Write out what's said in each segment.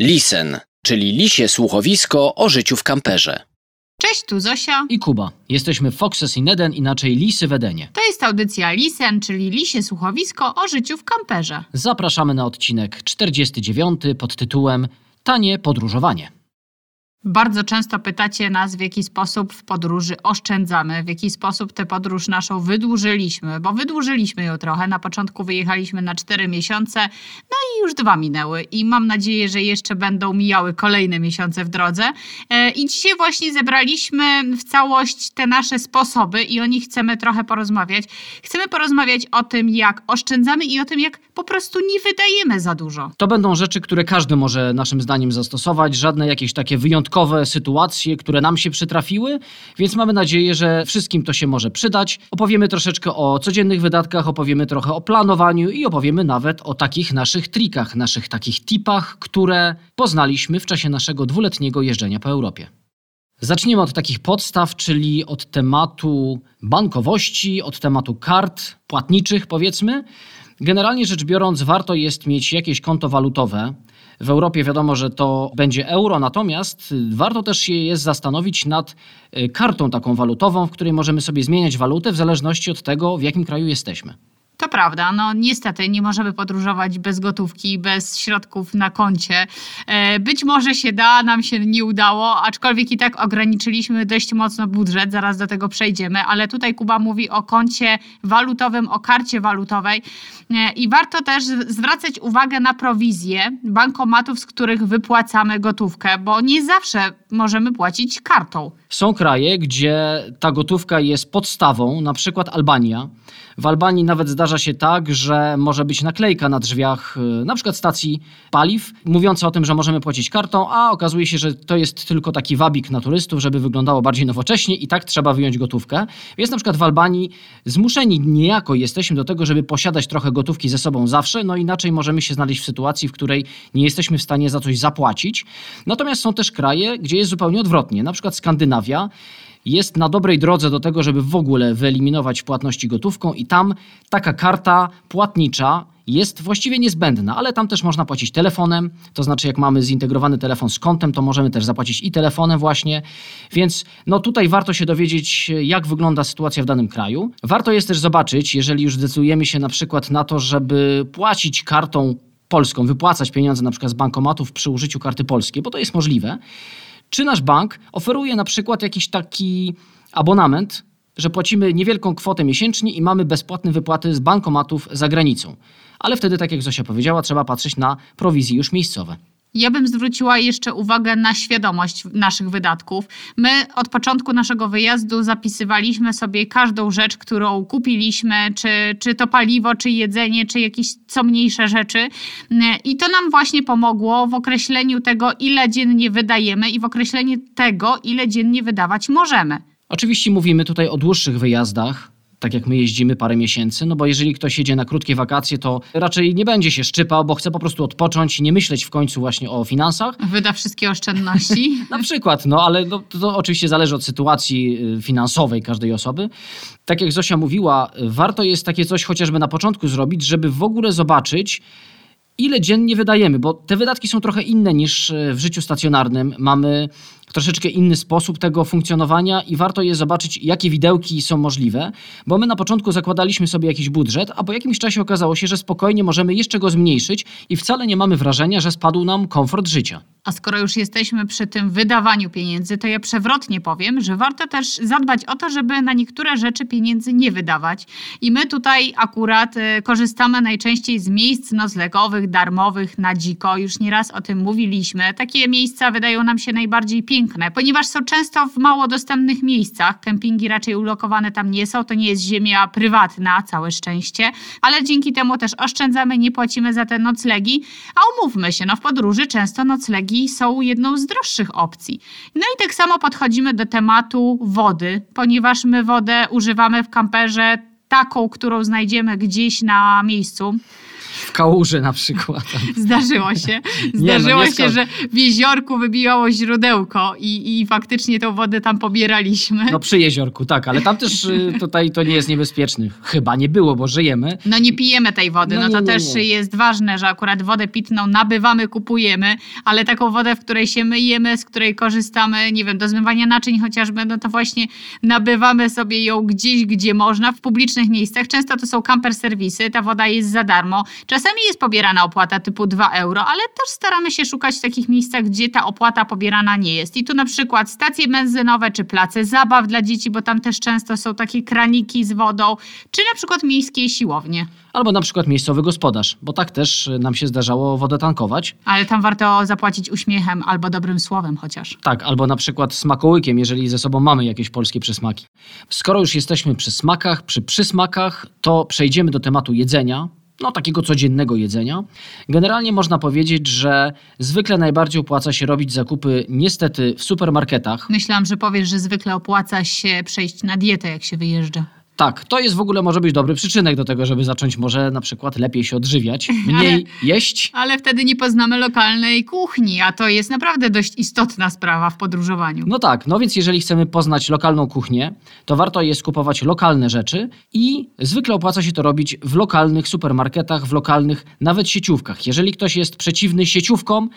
Lisen, czyli lisie słuchowisko o życiu w kamperze. Cześć, tu Zosia. I Kuba. Jesteśmy Foxes in Eden, inaczej Lisy w Edenie. To jest audycja Lisen, czyli lisie słuchowisko o życiu w kamperze. Zapraszamy na odcinek 49 pod tytułem Tanie podróżowanie. Bardzo często pytacie nas, w jaki sposób w podróży oszczędzamy, w jaki sposób tę podróż naszą wydłużyliśmy, bo wydłużyliśmy ją trochę. Na początku wyjechaliśmy na 4 miesiące, no i już dwa minęły. I mam nadzieję, że jeszcze będą mijały kolejne miesiące w drodze. E, I dzisiaj właśnie zebraliśmy w całość te nasze sposoby i o nich chcemy trochę porozmawiać. Chcemy porozmawiać o tym, jak oszczędzamy i o tym, jak po prostu nie wydajemy za dużo. To będą rzeczy, które każdy może naszym zdaniem zastosować, żadne jakieś takie wyjątkowe sytuacje, które nam się przytrafiły, więc mamy nadzieję, że wszystkim to się może przydać. Opowiemy troszeczkę o codziennych wydatkach, opowiemy trochę o planowaniu i opowiemy nawet o takich naszych trikach, naszych takich tipach, które poznaliśmy w czasie naszego dwuletniego jeżdżenia po Europie. Zaczniemy od takich podstaw, czyli od tematu bankowości, od tematu kart płatniczych, powiedzmy. Generalnie rzecz biorąc, warto jest mieć jakieś konto walutowe. W Europie wiadomo, że to będzie euro, natomiast warto też się jest zastanowić nad y, kartą taką walutową, w której możemy sobie zmieniać walutę w zależności od tego, w jakim kraju jesteśmy. To prawda, no niestety nie możemy podróżować bez gotówki, bez środków na koncie. E, Być może się da, nam się nie udało, aczkolwiek i tak ograniczyliśmy dość mocno budżet, zaraz do tego przejdziemy, ale tutaj Kuba mówi o koncie walutowym, o karcie walutowej E, i warto też zwracać uwagę na prowizję bankomatów, z których wypłacamy gotówkę, bo nie zawsze możemy płacić kartą. Są kraje, gdzie ta gotówka jest podstawą, na przykład Albania. W Albanii nawet zdarza się tak, że może być naklejka na drzwiach y, na przykład stacji paliw, mówiąca o tym, że możemy płacić kartą, a okazuje się, że to jest tylko taki wabik na turystów, żeby wyglądało bardziej nowocześnie i tak trzeba wyjąć gotówkę. Więc na przykład w Albanii zmuszeni niejako jesteśmy do tego, żeby posiadać trochę gotówki ze sobą zawsze, no inaczej możemy się znaleźć w sytuacji, w której nie jesteśmy w stanie za coś zapłacić. Natomiast są też kraje, gdzie jest zupełnie odwrotnie, na przykład Skandynawia jest na dobrej drodze do tego, żeby w ogóle wyeliminować płatności gotówką i tam taka karta płatnicza jest właściwie niezbędna, ale tam też można płacić telefonem, to znaczy jak mamy zintegrowany telefon z kontem, to możemy też zapłacić i telefonem właśnie, więc no tutaj warto się dowiedzieć, jak wygląda sytuacja w danym kraju. Warto jest też zobaczyć, jeżeli już decydujemy się na przykład na to, żeby płacić kartą polską, wypłacać pieniądze na przykład z bankomatów przy użyciu karty polskiej, bo to jest możliwe, czy nasz bank oferuje na przykład jakiś taki abonament, że płacimy niewielką kwotę miesięcznie i mamy bezpłatne wypłaty z bankomatów za granicą. Ale wtedy, tak jak Zosia powiedziała, trzeba patrzeć na prowizje już miejscowe. Ja bym zwróciła jeszcze uwagę na świadomość naszych wydatków. My od początku naszego wyjazdu zapisywaliśmy sobie każdą rzecz, którą kupiliśmy, czy, czy to paliwo, czy jedzenie, czy jakieś co mniejsze rzeczy. I to nam właśnie pomogło w określeniu tego, ile dziennie wydajemy i w określeniu tego, ile dziennie wydawać możemy. Oczywiście mówimy tutaj o dłuższych wyjazdach, tak jak my jeździmy parę miesięcy, no bo jeżeli ktoś jedzie na krótkie wakacje, to raczej nie będzie się szczypał, bo chce po prostu odpocząć i nie myśleć w końcu właśnie o finansach. Wyda wszystkie oszczędności. Na przykład, no ale no, to, to oczywiście zależy od sytuacji y, finansowej każdej osoby. Tak jak Zosia mówiła, warto jest takie coś chociażby na początku zrobić, żeby w ogóle zobaczyć, ile dziennie wydajemy, bo te wydatki są trochę inne niż y, w życiu stacjonarnym. Mamy troszeczkę inny sposób tego funkcjonowania i warto je zobaczyć, jakie widełki są możliwe, bo my na początku zakładaliśmy sobie jakiś budżet, a po jakimś czasie okazało się, że spokojnie możemy jeszcze go zmniejszyć i wcale nie mamy wrażenia, że spadł nam komfort życia. A skoro już jesteśmy przy tym wydawaniu pieniędzy, to ja przewrotnie powiem, że warto też zadbać o to, żeby na niektóre rzeczy pieniędzy nie wydawać. I my tutaj akurat y, korzystamy najczęściej z miejsc noclegowych, darmowych, na dziko. Już nieraz o tym mówiliśmy. Takie miejsca wydają nam się najbardziej piękne, ponieważ są często w mało dostępnych miejscach. Kempingi raczej ulokowane tam nie są. To nie jest ziemia prywatna, całe szczęście. Ale dzięki temu też oszczędzamy, nie płacimy za te noclegi. A umówmy się, no w podróży często noclegi są jedną z droższych opcji. No i tak samo podchodzimy do tematu wody, ponieważ my wodę używamy w kamperze taką, którą znajdziemy gdzieś na miejscu. W kałuży na przykład. Zdarzyło się. no, Zdarzyło nie się, skał- że w jeziorku wybijało źródełko i, i faktycznie tą wodę tam pobieraliśmy. No przy jeziorku, tak, ale tam też y, tutaj to nie jest niebezpieczny. Chyba nie było, bo żyjemy. No nie pijemy tej wody, No no, nie, to nie, też nie. jest ważne, że akurat wodę pitną nabywamy, kupujemy, ale taką wodę, w której się myjemy, z której korzystamy, nie wiem, do zmywania naczyń chociażby, no to właśnie nabywamy sobie ją gdzieś, gdzie można, w publicznych miejscach. Często to są camper serwisy, ta woda jest za darmo. Czasami jest pobierana opłata typu 2 euro, ale też staramy się szukać w takich miejscach, gdzie ta opłata pobierana nie jest. I tu na przykład stacje benzynowe czy place zabaw dla dzieci, bo tam też często są takie kraniki z wodą, czy na przykład miejskie siłownie. Albo na przykład miejscowy gospodarz, bo tak też y, nam się zdarzało wodę tankować. Ale tam warto zapłacić uśmiechem albo dobrym słowem chociaż. Tak, albo na przykład smakołykiem, jeżeli ze sobą mamy jakieś polskie przysmaki. Skoro już jesteśmy przy smakach, przy przysmakach, to przejdziemy do tematu jedzenia. No, takiego codziennego jedzenia. Generalnie można powiedzieć, że zwykle najbardziej opłaca się robić zakupy niestety w supermarketach. Myślałam, że powiesz, że zwykle opłaca się przejść na dietę, jak się wyjeżdża. Tak, to jest w ogóle może być dobry przyczynek do tego, żeby zacząć może na przykład lepiej się odżywiać, mniej jeść. Ale wtedy nie poznamy lokalnej kuchni, a to jest naprawdę dość istotna sprawa w podróżowaniu. No tak, no więc jeżeli chcemy poznać lokalną kuchnię, to warto jest kupować lokalne rzeczy i zwykle opłaca się to robić w lokalnych supermarketach, w lokalnych nawet sieciówkach. Jeżeli ktoś jest przeciwny sieciówkom,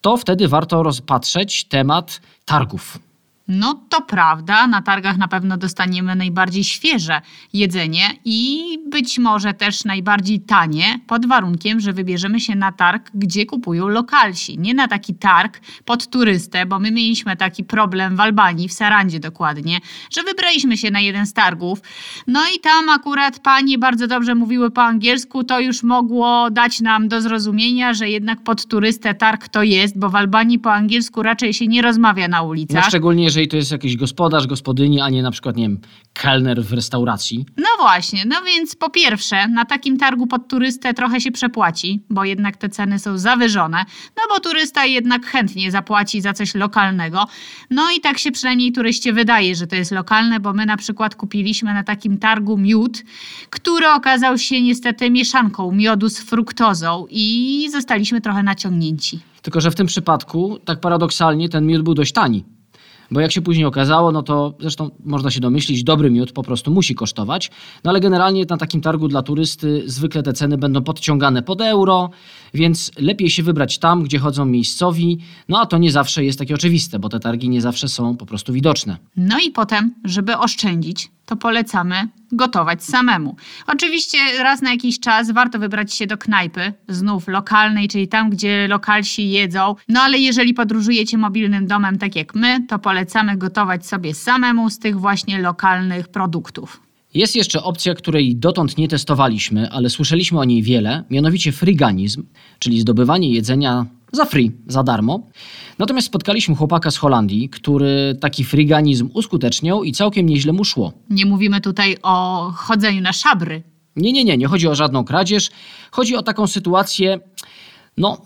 to wtedy warto rozpatrzeć temat targów. No to prawda, na targach na pewno dostaniemy najbardziej świeże jedzenie i być może też najbardziej tanie, pod warunkiem, że wybierzemy się na targ, gdzie kupują lokalsi. Nie na taki targ pod turystę, bo my mieliśmy taki problem w Albanii, w Sarandzie dokładnie, że wybraliśmy się na jeden z targów. No i tam akurat panie bardzo dobrze mówiły po angielsku, to już mogło dać nam do zrozumienia, że jednak pod turystę targ to jest, bo w Albanii po angielsku raczej się nie rozmawia na No ulicach. szczególnie jeżeli to jest jakiś gospodarz, gospodyni, a nie na przykład, nie wiem, kelner w restauracji. No właśnie, no więc po pierwsze, na takim targu pod turystę trochę się przepłaci, bo jednak te ceny są zawyżone, no bo turysta jednak chętnie zapłaci za coś lokalnego. No i tak się przynajmniej turyście wydaje, że to jest lokalne, bo my na przykład kupiliśmy na takim targu miód, który okazał się niestety mieszanką miodu z fruktozą i zostaliśmy trochę naciągnięci. Tylko, że w tym przypadku, tak paradoksalnie, ten miód był dość tani. Bo jak się później okazało, no to zresztą można się domyślić, dobry miód po prostu musi kosztować. No ale generalnie na takim targu dla turysty zwykle te ceny będą podciągane pod euro, więc lepiej się wybrać tam, gdzie chodzą miejscowi. No a to nie zawsze jest takie oczywiste, bo te targi nie zawsze są po prostu widoczne. No i potem, żeby oszczędzić, to polecamy gotować samemu. Oczywiście raz na jakiś czas warto wybrać się do knajpy, znów lokalnej, czyli tam, gdzie lokalsi jedzą. No ale jeżeli podróżujecie mobilnym domem tak jak my, to polecamy gotować sobie samemu z tych właśnie lokalnych produktów. Jest jeszcze opcja, której dotąd nie testowaliśmy, ale słyszeliśmy o niej wiele, mianowicie friganizm, czyli zdobywanie jedzenia za free, za darmo. Natomiast spotkaliśmy chłopaka z Holandii, który taki friganizm uskuteczniał i całkiem nieźle mu szło. Nie mówimy tutaj o chodzeniu na szabry. Nie, nie, nie, nie chodzi o żadną kradzież. Chodzi o taką sytuację, no,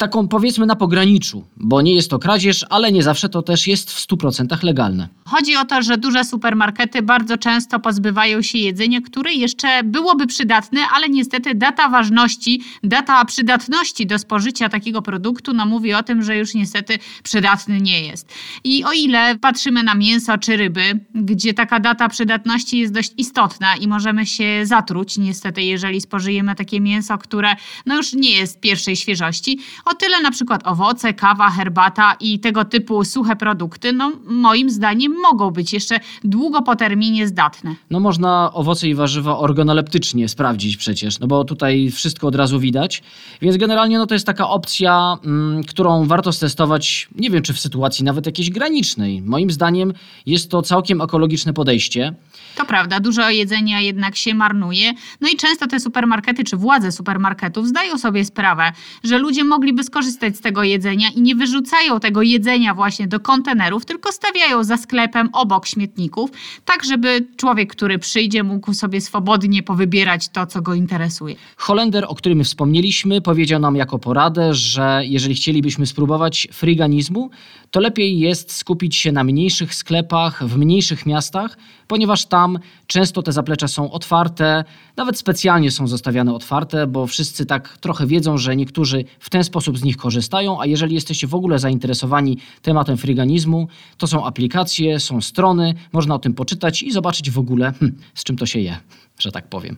taką powiedzmy na pograniczu, bo nie jest to kradzież, ale nie zawsze to też jest w 100% legalne. Chodzi o to, że duże supermarkety bardzo często pozbywają się jedzenia, które jeszcze byłoby przydatne, ale niestety data ważności, data przydatności do spożycia takiego produktu, no mówi o tym, że już niestety przydatny nie jest. I o ile patrzymy na mięso czy ryby, gdzie taka data przydatności jest dość istotna i możemy się zatruć, niestety, jeżeli spożyjemy takie mięso, które no już nie jest pierwszej świeżości, o tyle na przykład owoce, kawa, herbata i tego typu suche produkty, no moim zdaniem mogą być jeszcze długo po terminie zdatne. No można owoce i warzywa organoleptycznie sprawdzić przecież, no bo tutaj wszystko od razu widać. Więc generalnie no to jest taka opcja, mm, którą warto stestować, nie wiem czy w sytuacji nawet jakiejś granicznej. Moim zdaniem jest to całkiem ekologiczne podejście. To prawda, dużo jedzenia jednak się marnuje. No i często te supermarkety czy władze supermarketów zdają sobie sprawę, że ludzie mogliby skorzystać z tego jedzenia i nie wyrzucają tego jedzenia właśnie do kontenerów, tylko stawiają za sklepem obok śmietników, tak żeby człowiek, który przyjdzie, mógł sobie swobodnie powybierać to, co go interesuje. Holender, o którym wspomnieliśmy, powiedział nam jako poradę, że jeżeli chcielibyśmy spróbować friganizmu, to lepiej jest skupić się na mniejszych sklepach, w mniejszych miastach, ponieważ tam często te zaplecza są otwarte, nawet specjalnie są zostawiane otwarte, bo wszyscy tak trochę wiedzą, że niektórzy w ten sposób z nich korzystają, a jeżeli jesteście w ogóle zainteresowani tematem friganizmu, to są aplikacje, są strony, można o tym poczytać i zobaczyć w ogóle, hm, z czym to się je, że tak powiem.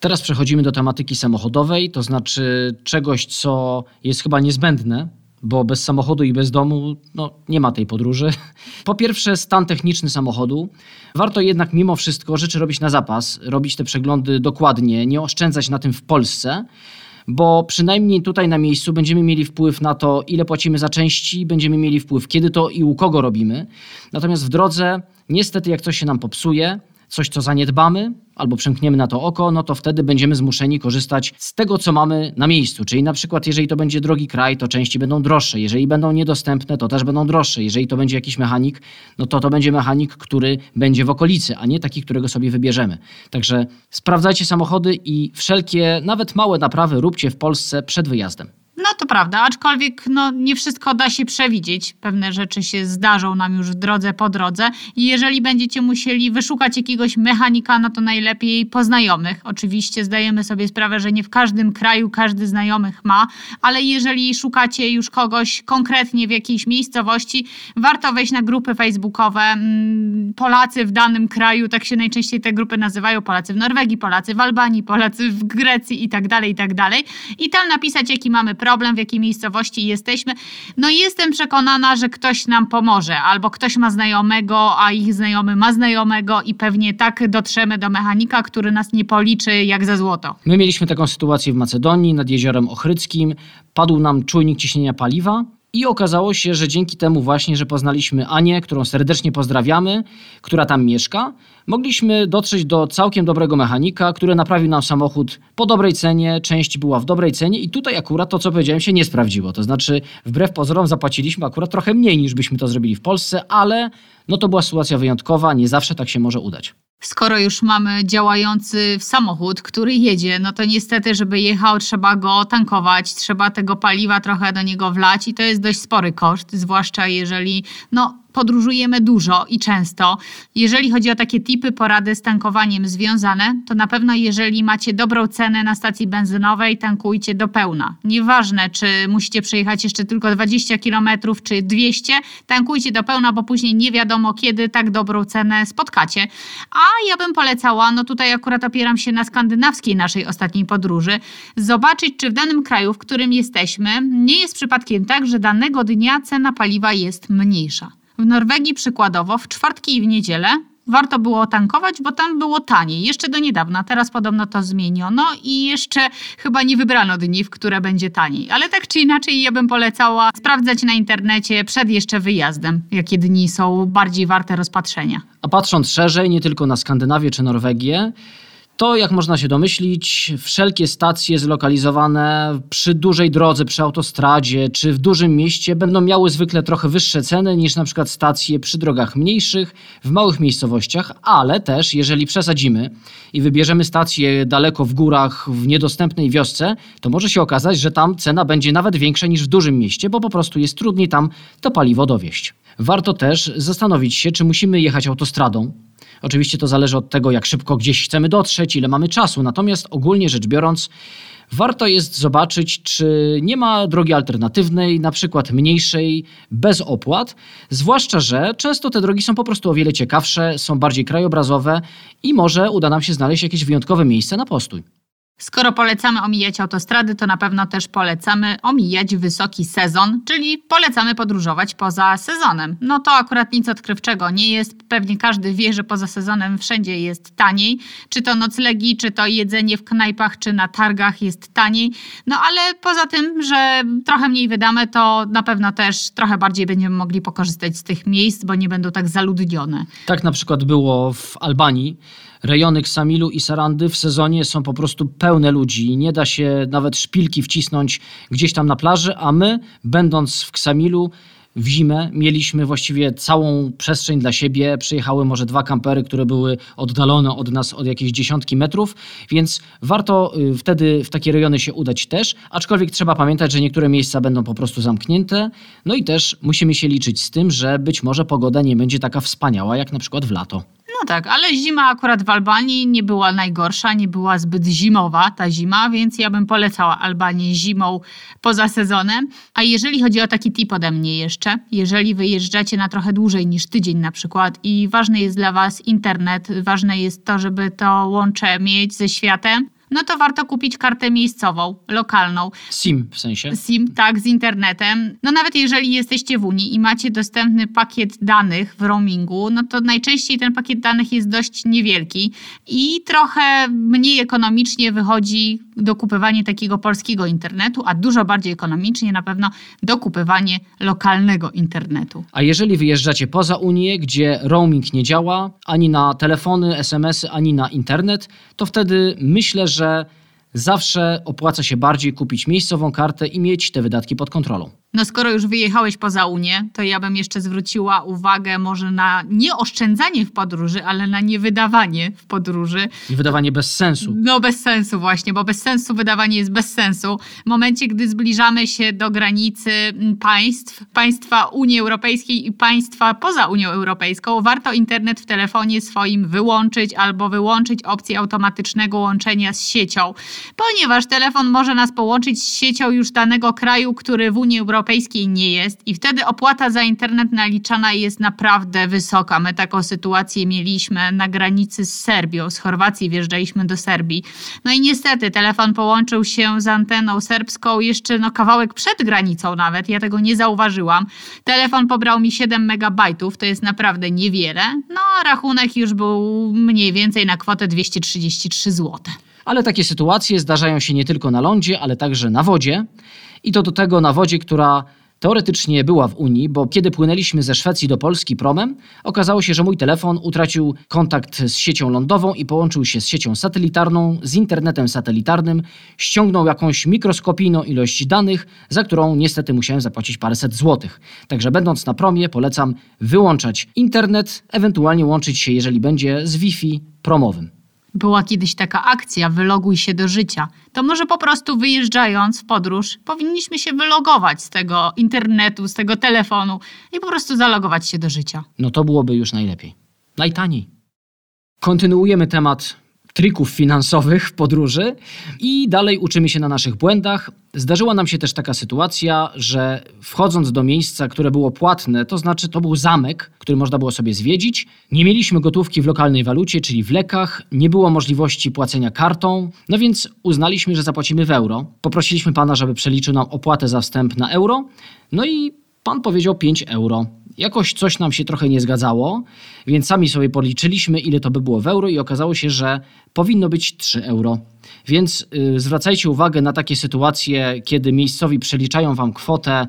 Teraz przechodzimy do tematyki samochodowej, to znaczy czegoś, co jest chyba niezbędne, bo bez samochodu i bez domu no, nie ma tej podróży. Po pierwsze, stan techniczny samochodu. Warto jednak mimo wszystko rzeczy robić na zapas, robić te przeglądy dokładnie, nie oszczędzać na tym w Polsce bo przynajmniej tutaj na miejscu będziemy mieli wpływ na to, ile płacimy za części, będziemy mieli wpływ, kiedy to i u kogo robimy. Natomiast w drodze, niestety, jak coś się nam popsuje, coś, co zaniedbamy albo przymkniemy na to oko, no to wtedy będziemy zmuszeni korzystać z tego, co mamy na miejscu. Czyli na przykład, jeżeli to będzie drogi kraj, to części będą droższe. Jeżeli będą niedostępne, to też będą droższe. Jeżeli to będzie jakiś mechanik, no to to będzie mechanik, który będzie w okolicy, a nie taki, którego sobie wybierzemy. Także sprawdzajcie samochody i wszelkie, nawet małe naprawy róbcie w Polsce przed wyjazdem. No to prawda, aczkolwiek no, nie wszystko da się przewidzieć. Pewne rzeczy się zdarzą nam już w drodze po drodze i jeżeli będziecie musieli wyszukać jakiegoś mechanika, no to najlepiej poznajomych. Oczywiście zdajemy sobie sprawę, że nie w każdym kraju każdy znajomych ma, ale jeżeli szukacie już kogoś konkretnie w jakiejś miejscowości, warto wejść na grupy facebookowe. Mm, Polacy w danym kraju, tak się najczęściej te grupy nazywają, Polacy w Norwegii, Polacy w Albanii, Polacy w Grecji i tak dalej, i tak dalej. I tam napisać, jaki mamy problem problem, w jakiej miejscowości jesteśmy. No i jestem przekonana, że ktoś nam pomoże, albo ktoś ma znajomego, a ich znajomy ma znajomego i pewnie tak dotrzemy do mechanika, który nas nie policzy jak za złoto. My mieliśmy taką sytuację w Macedonii nad jeziorem Ochryckim. Padł nam czujnik ciśnienia paliwa. I okazało się, że dzięki temu właśnie, że poznaliśmy Anię, którą serdecznie pozdrawiamy, która tam mieszka, mogliśmy dotrzeć do całkiem dobrego mechanika, który naprawił nam samochód po dobrej cenie, część była w dobrej cenie i tutaj akurat to, co powiedziałem, się nie sprawdziło. To znaczy, wbrew pozorom zapłaciliśmy akurat trochę mniej niż byśmy to zrobili w Polsce, ale no to była sytuacja wyjątkowa, nie zawsze tak się może udać. Skoro już mamy działający samochód, który jedzie, no to niestety, żeby jechał, trzeba go tankować, trzeba tego paliwa trochę do niego wlać i to jest dość spory koszt, zwłaszcza jeżeli no, podróżujemy dużo i często. Jeżeli chodzi o takie tipy, porady z tankowaniem związane, to na pewno jeżeli macie dobrą cenę na stacji benzynowej, tankujcie do pełna. Nieważne, czy musicie przejechać jeszcze tylko 20 km czy 200, tankujcie do pełna, bo później nie wiadomo kiedy tak dobrą cenę spotkacie. A ja bym polecała, no tutaj akurat opieram się na skandynawskiej naszej ostatniej podróży, zobaczyć, czy w danym kraju, w którym jesteśmy, nie jest przypadkiem tak, że danego dnia cena paliwa jest mniejsza. W Norwegii przykładowo w czwartki i w niedzielę warto było tankować, bo tam było taniej. Jeszcze do niedawna, teraz podobno to zmieniono i jeszcze chyba nie wybrano dni, w które będzie taniej. Ale tak czy inaczej, ja bym polecała sprawdzać na internecie przed jeszcze wyjazdem, jakie dni są bardziej warte rozpatrzenia. A patrząc szerzej, nie tylko na Skandynawię czy Norwegię, to, jak można się domyślić, wszelkie stacje zlokalizowane przy dużej drodze, przy autostradzie czy w dużym mieście będą miały zwykle trochę wyższe ceny niż na przykład stacje przy drogach mniejszych, w małych miejscowościach, ale też jeżeli przesadzimy i wybierzemy stację daleko w górach, w niedostępnej wiosce, to może się okazać, że tam cena będzie nawet większa niż w dużym mieście, bo po prostu jest trudniej tam to paliwo dowieść. Warto też zastanowić się, czy musimy jechać autostradą, Oczywiście to zależy od tego, jak szybko gdzieś chcemy dotrzeć, ile mamy czasu. Natomiast ogólnie rzecz biorąc, warto jest zobaczyć, czy nie ma drogi alternatywnej, na przykład mniejszej, bez opłat. Zwłaszcza, że często te drogi są po prostu o wiele ciekawsze, są bardziej krajobrazowe i może uda nam się znaleźć jakieś wyjątkowe miejsce na postój. Skoro polecamy omijać autostrady, to na pewno też polecamy omijać wysoki sezon, czyli polecamy podróżować poza sezonem. No to akurat nic odkrywczego nie jest. Pewnie każdy wie, że poza sezonem wszędzie jest taniej. Czy to noclegi, czy to jedzenie w knajpach, czy na targach jest taniej. No ale poza tym, że trochę mniej wydamy, to na pewno też trochę bardziej będziemy mogli pokorzystać z tych miejsc, bo nie będą tak zaludnione. Tak na przykład było w Albanii Rejony Ksamilu i Sarandy w sezonie są po prostu pełne ludzi. Nie da się nawet szpilki wcisnąć gdzieś tam na plaży, a my, będąc w Ksamilu, w zimę mieliśmy właściwie całą przestrzeń dla siebie. Przyjechały może dwa kampery, które były oddalone od nas od jakieś dziesiątki metrów, więc warto y, wtedy w takie rejony się udać też, aczkolwiek trzeba pamiętać, że niektóre miejsca będą po prostu zamknięte. No i też musimy się liczyć z tym, że być może pogoda nie będzie taka wspaniała jak na przykład w lato. No tak, ale zima akurat w Albanii nie była najgorsza, nie była zbyt zimowa ta zima, więc ja bym polecała Albanię zimą poza sezonem. A jeżeli chodzi o taki tip ode mnie jeszcze, jeżeli wyjeżdżacie na trochę dłużej niż tydzień na przykład i ważny jest dla Was internet, ważne jest to, żeby to łącze mieć ze światem, no to warto kupić kartę miejscową, lokalną. SIM w sensie. SIM, tak, z internetem. No nawet jeżeli jesteście w Unii i macie dostępny pakiet danych w roamingu, no to najczęściej ten pakiet danych jest dość niewielki i trochę mniej ekonomicznie wychodzi dokupywanie takiego polskiego internetu, a dużo bardziej ekonomicznie na pewno dokupywanie lokalnego internetu. A jeżeli wyjeżdżacie poza Unię, gdzie roaming nie działa ani na telefony, SMS-y, ani na internet, to wtedy myślę, że zawsze opłaca się bardziej kupić miejscową kartę i mieć te wydatki pod kontrolą. No skoro już wyjechałeś poza Unię, to ja bym jeszcze zwróciła uwagę może na nie oszczędzanie w podróży, ale na niewydawanie w podróży. I wydawanie bez sensu. No bez sensu właśnie, bo bez sensu wydawanie jest bez sensu. W momencie, gdy zbliżamy się do granicy mm, państw, państwa Unii Europejskiej i państwa poza Unią Europejską, warto internet w telefonie swoim wyłączyć albo wyłączyć opcję automatycznego łączenia z siecią, ponieważ telefon może nas połączyć z siecią już danego kraju, który w Unii Europejskiej nie jest i wtedy opłata za internet naliczana jest naprawdę wysoka. My taką sytuację mieliśmy na granicy z Serbią. Z Chorwacji wjeżdżaliśmy do Serbii. No i niestety telefon połączył się z anteną serbską jeszcze no, kawałek przed granicą nawet. Ja tego nie zauważyłam. Telefon pobrał mi 7 megabajtów, to jest naprawdę niewiele. No a rachunek już był mniej więcej na kwotę 233 zł. Ale takie sytuacje zdarzają się nie tylko na lądzie, ale także na wodzie. I to do tego na wodzie, która teoretycznie była w Unii, bo kiedy płynęliśmy ze Szwecji do Polski promem, okazało się, że mój telefon utracił kontakt z siecią lądową i połączył się z siecią satelitarną, z internetem satelitarnym, ściągnął jakąś mikroskopijną ilość danych, za którą niestety musiałem zapłacić paręset złotych. Także będąc na promie polecam wyłączać internet, ewentualnie łączyć się, jeżeli będzie, z Wi-Fi promowym. Była kiedyś taka akcja wyloguj się do życia. To może po prostu wyjeżdżając w podróż, powinniśmy się wylogować z tego internetu, z tego telefonu i po prostu zalogować się do życia. No to byłoby już najlepiej. Najtaniej. Kontynuujemy temat trików finansowych w podróży i dalej uczymy się na naszych błędach. Zdarzyła nam się też taka sytuacja, że wchodząc do miejsca, które było płatne, to znaczy to był zamek, który można było sobie zwiedzić, nie mieliśmy gotówki w lokalnej walucie, czyli w lekach, nie było możliwości płacenia kartą, no więc uznaliśmy, że zapłacimy w euro. Poprosiliśmy pana, żeby przeliczył nam opłatę za wstęp na euro, no i pan powiedział 5 euro. Jakoś coś nam się trochę nie zgadzało, więc sami sobie policzyliśmy, ile to by było w euro, i okazało się, że powinno być 3 euro. Więc y, zwracajcie uwagę na takie sytuacje, kiedy miejscowi przeliczają wam kwotę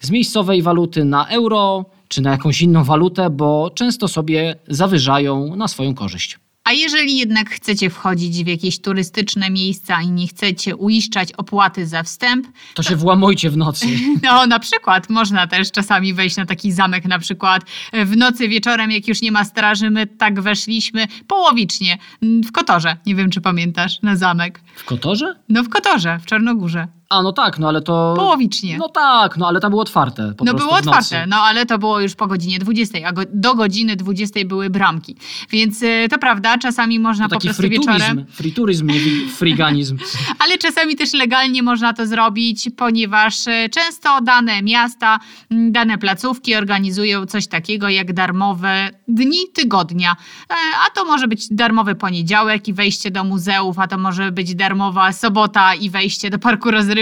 z miejscowej waluty na euro czy na jakąś inną walutę, bo często sobie zawyżają na swoją korzyść. A jeżeli jednak chcecie wchodzić w jakieś turystyczne miejsca i nie chcecie uiszczać opłaty za wstęp, To się włamujcie w nocy. no na przykład można też czasami wejść na taki zamek, na przykład w nocy wieczorem, jak już nie ma straży, my tak weszliśmy połowicznie w Kotorze. Nie wiem, czy pamiętasz, na zamek. W Kotorze? No w Kotorze, w Czarnogórze. A, no tak, no ale to... Połowicznie. No tak, no ale tam było otwarte. Po no było otwarte, no ale to było już po godzinie 20, a go, do godziny 20 były bramki. Więc y, to prawda, czasami można To po prostu friturizm, wieczorem. friturizm, friganizm. Ale czasami też legalnie można to zrobić, ponieważ e, często dane miasta, m, dane placówki organizują coś takiego jak darmowe dni tygodnia. E, A to może być darmowy poniedziałek i wejście do muzeów, a to może być darmowa sobota i wejście do parku rozrywki.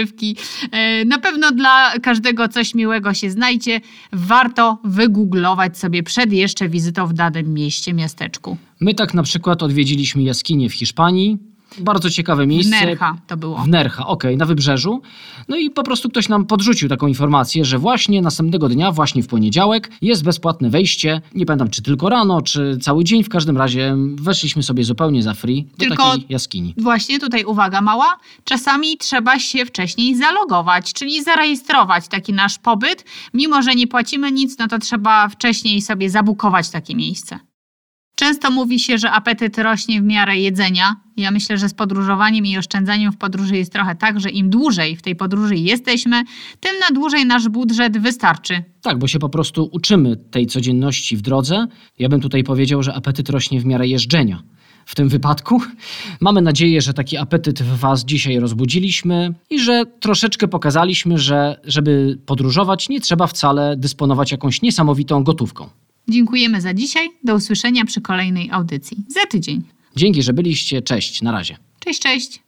E, Na pewno dla każdego coś miłego się znajdzie. Warto wygooglować sobie przed jeszcze wizytą w danym mieście, miasteczku. My tak na przykład odwiedziliśmy jaskinię w Hiszpanii. Bardzo ciekawe W miejsce. Nercha to było. W Nercha, okej, na wybrzeżu. No i po prostu ktoś nam podrzucił taką informację, że właśnie następnego dnia, właśnie w poniedziałek, jest bezpłatne wejście. Nie pamiętam, czy tylko rano, czy cały dzień. W każdym razie weszliśmy sobie zupełnie za free do Tylko- takiej jaskini. Właśnie tutaj uwaga mała, czasami trzeba się wcześniej zalogować, czyli zarejestrować taki nasz pobyt. Mimo, że nie płacimy nic, no to trzeba wcześniej sobie zabukować takie miejsce. Często mówi się, że apetyt rośnie w miarę jedzenia. Ja myślę, że z podróżowaniem i oszczędzaniem w podróży jest trochę tak, że im dłużej w tej podróży jesteśmy, tym na dłużej nasz budżet wystarczy. Tak, bo się po prostu uczymy tej codzienności w drodze. Ja bym tutaj powiedział, że apetyt rośnie w miarę jeżdżenia. W tym wypadku mamy nadzieję, że taki apetyt w Was dzisiaj rozbudziliśmy i że troszeczkę pokazaliśmy, że żeby podróżować, nie trzeba wcale dysponować jakąś niesamowitą gotówką. Dziękujemy za dzisiaj. Do usłyszenia przy kolejnej audycji. Za tydzień. Dzięki, że byliście. Cześć, na razie. Cześć, cześć.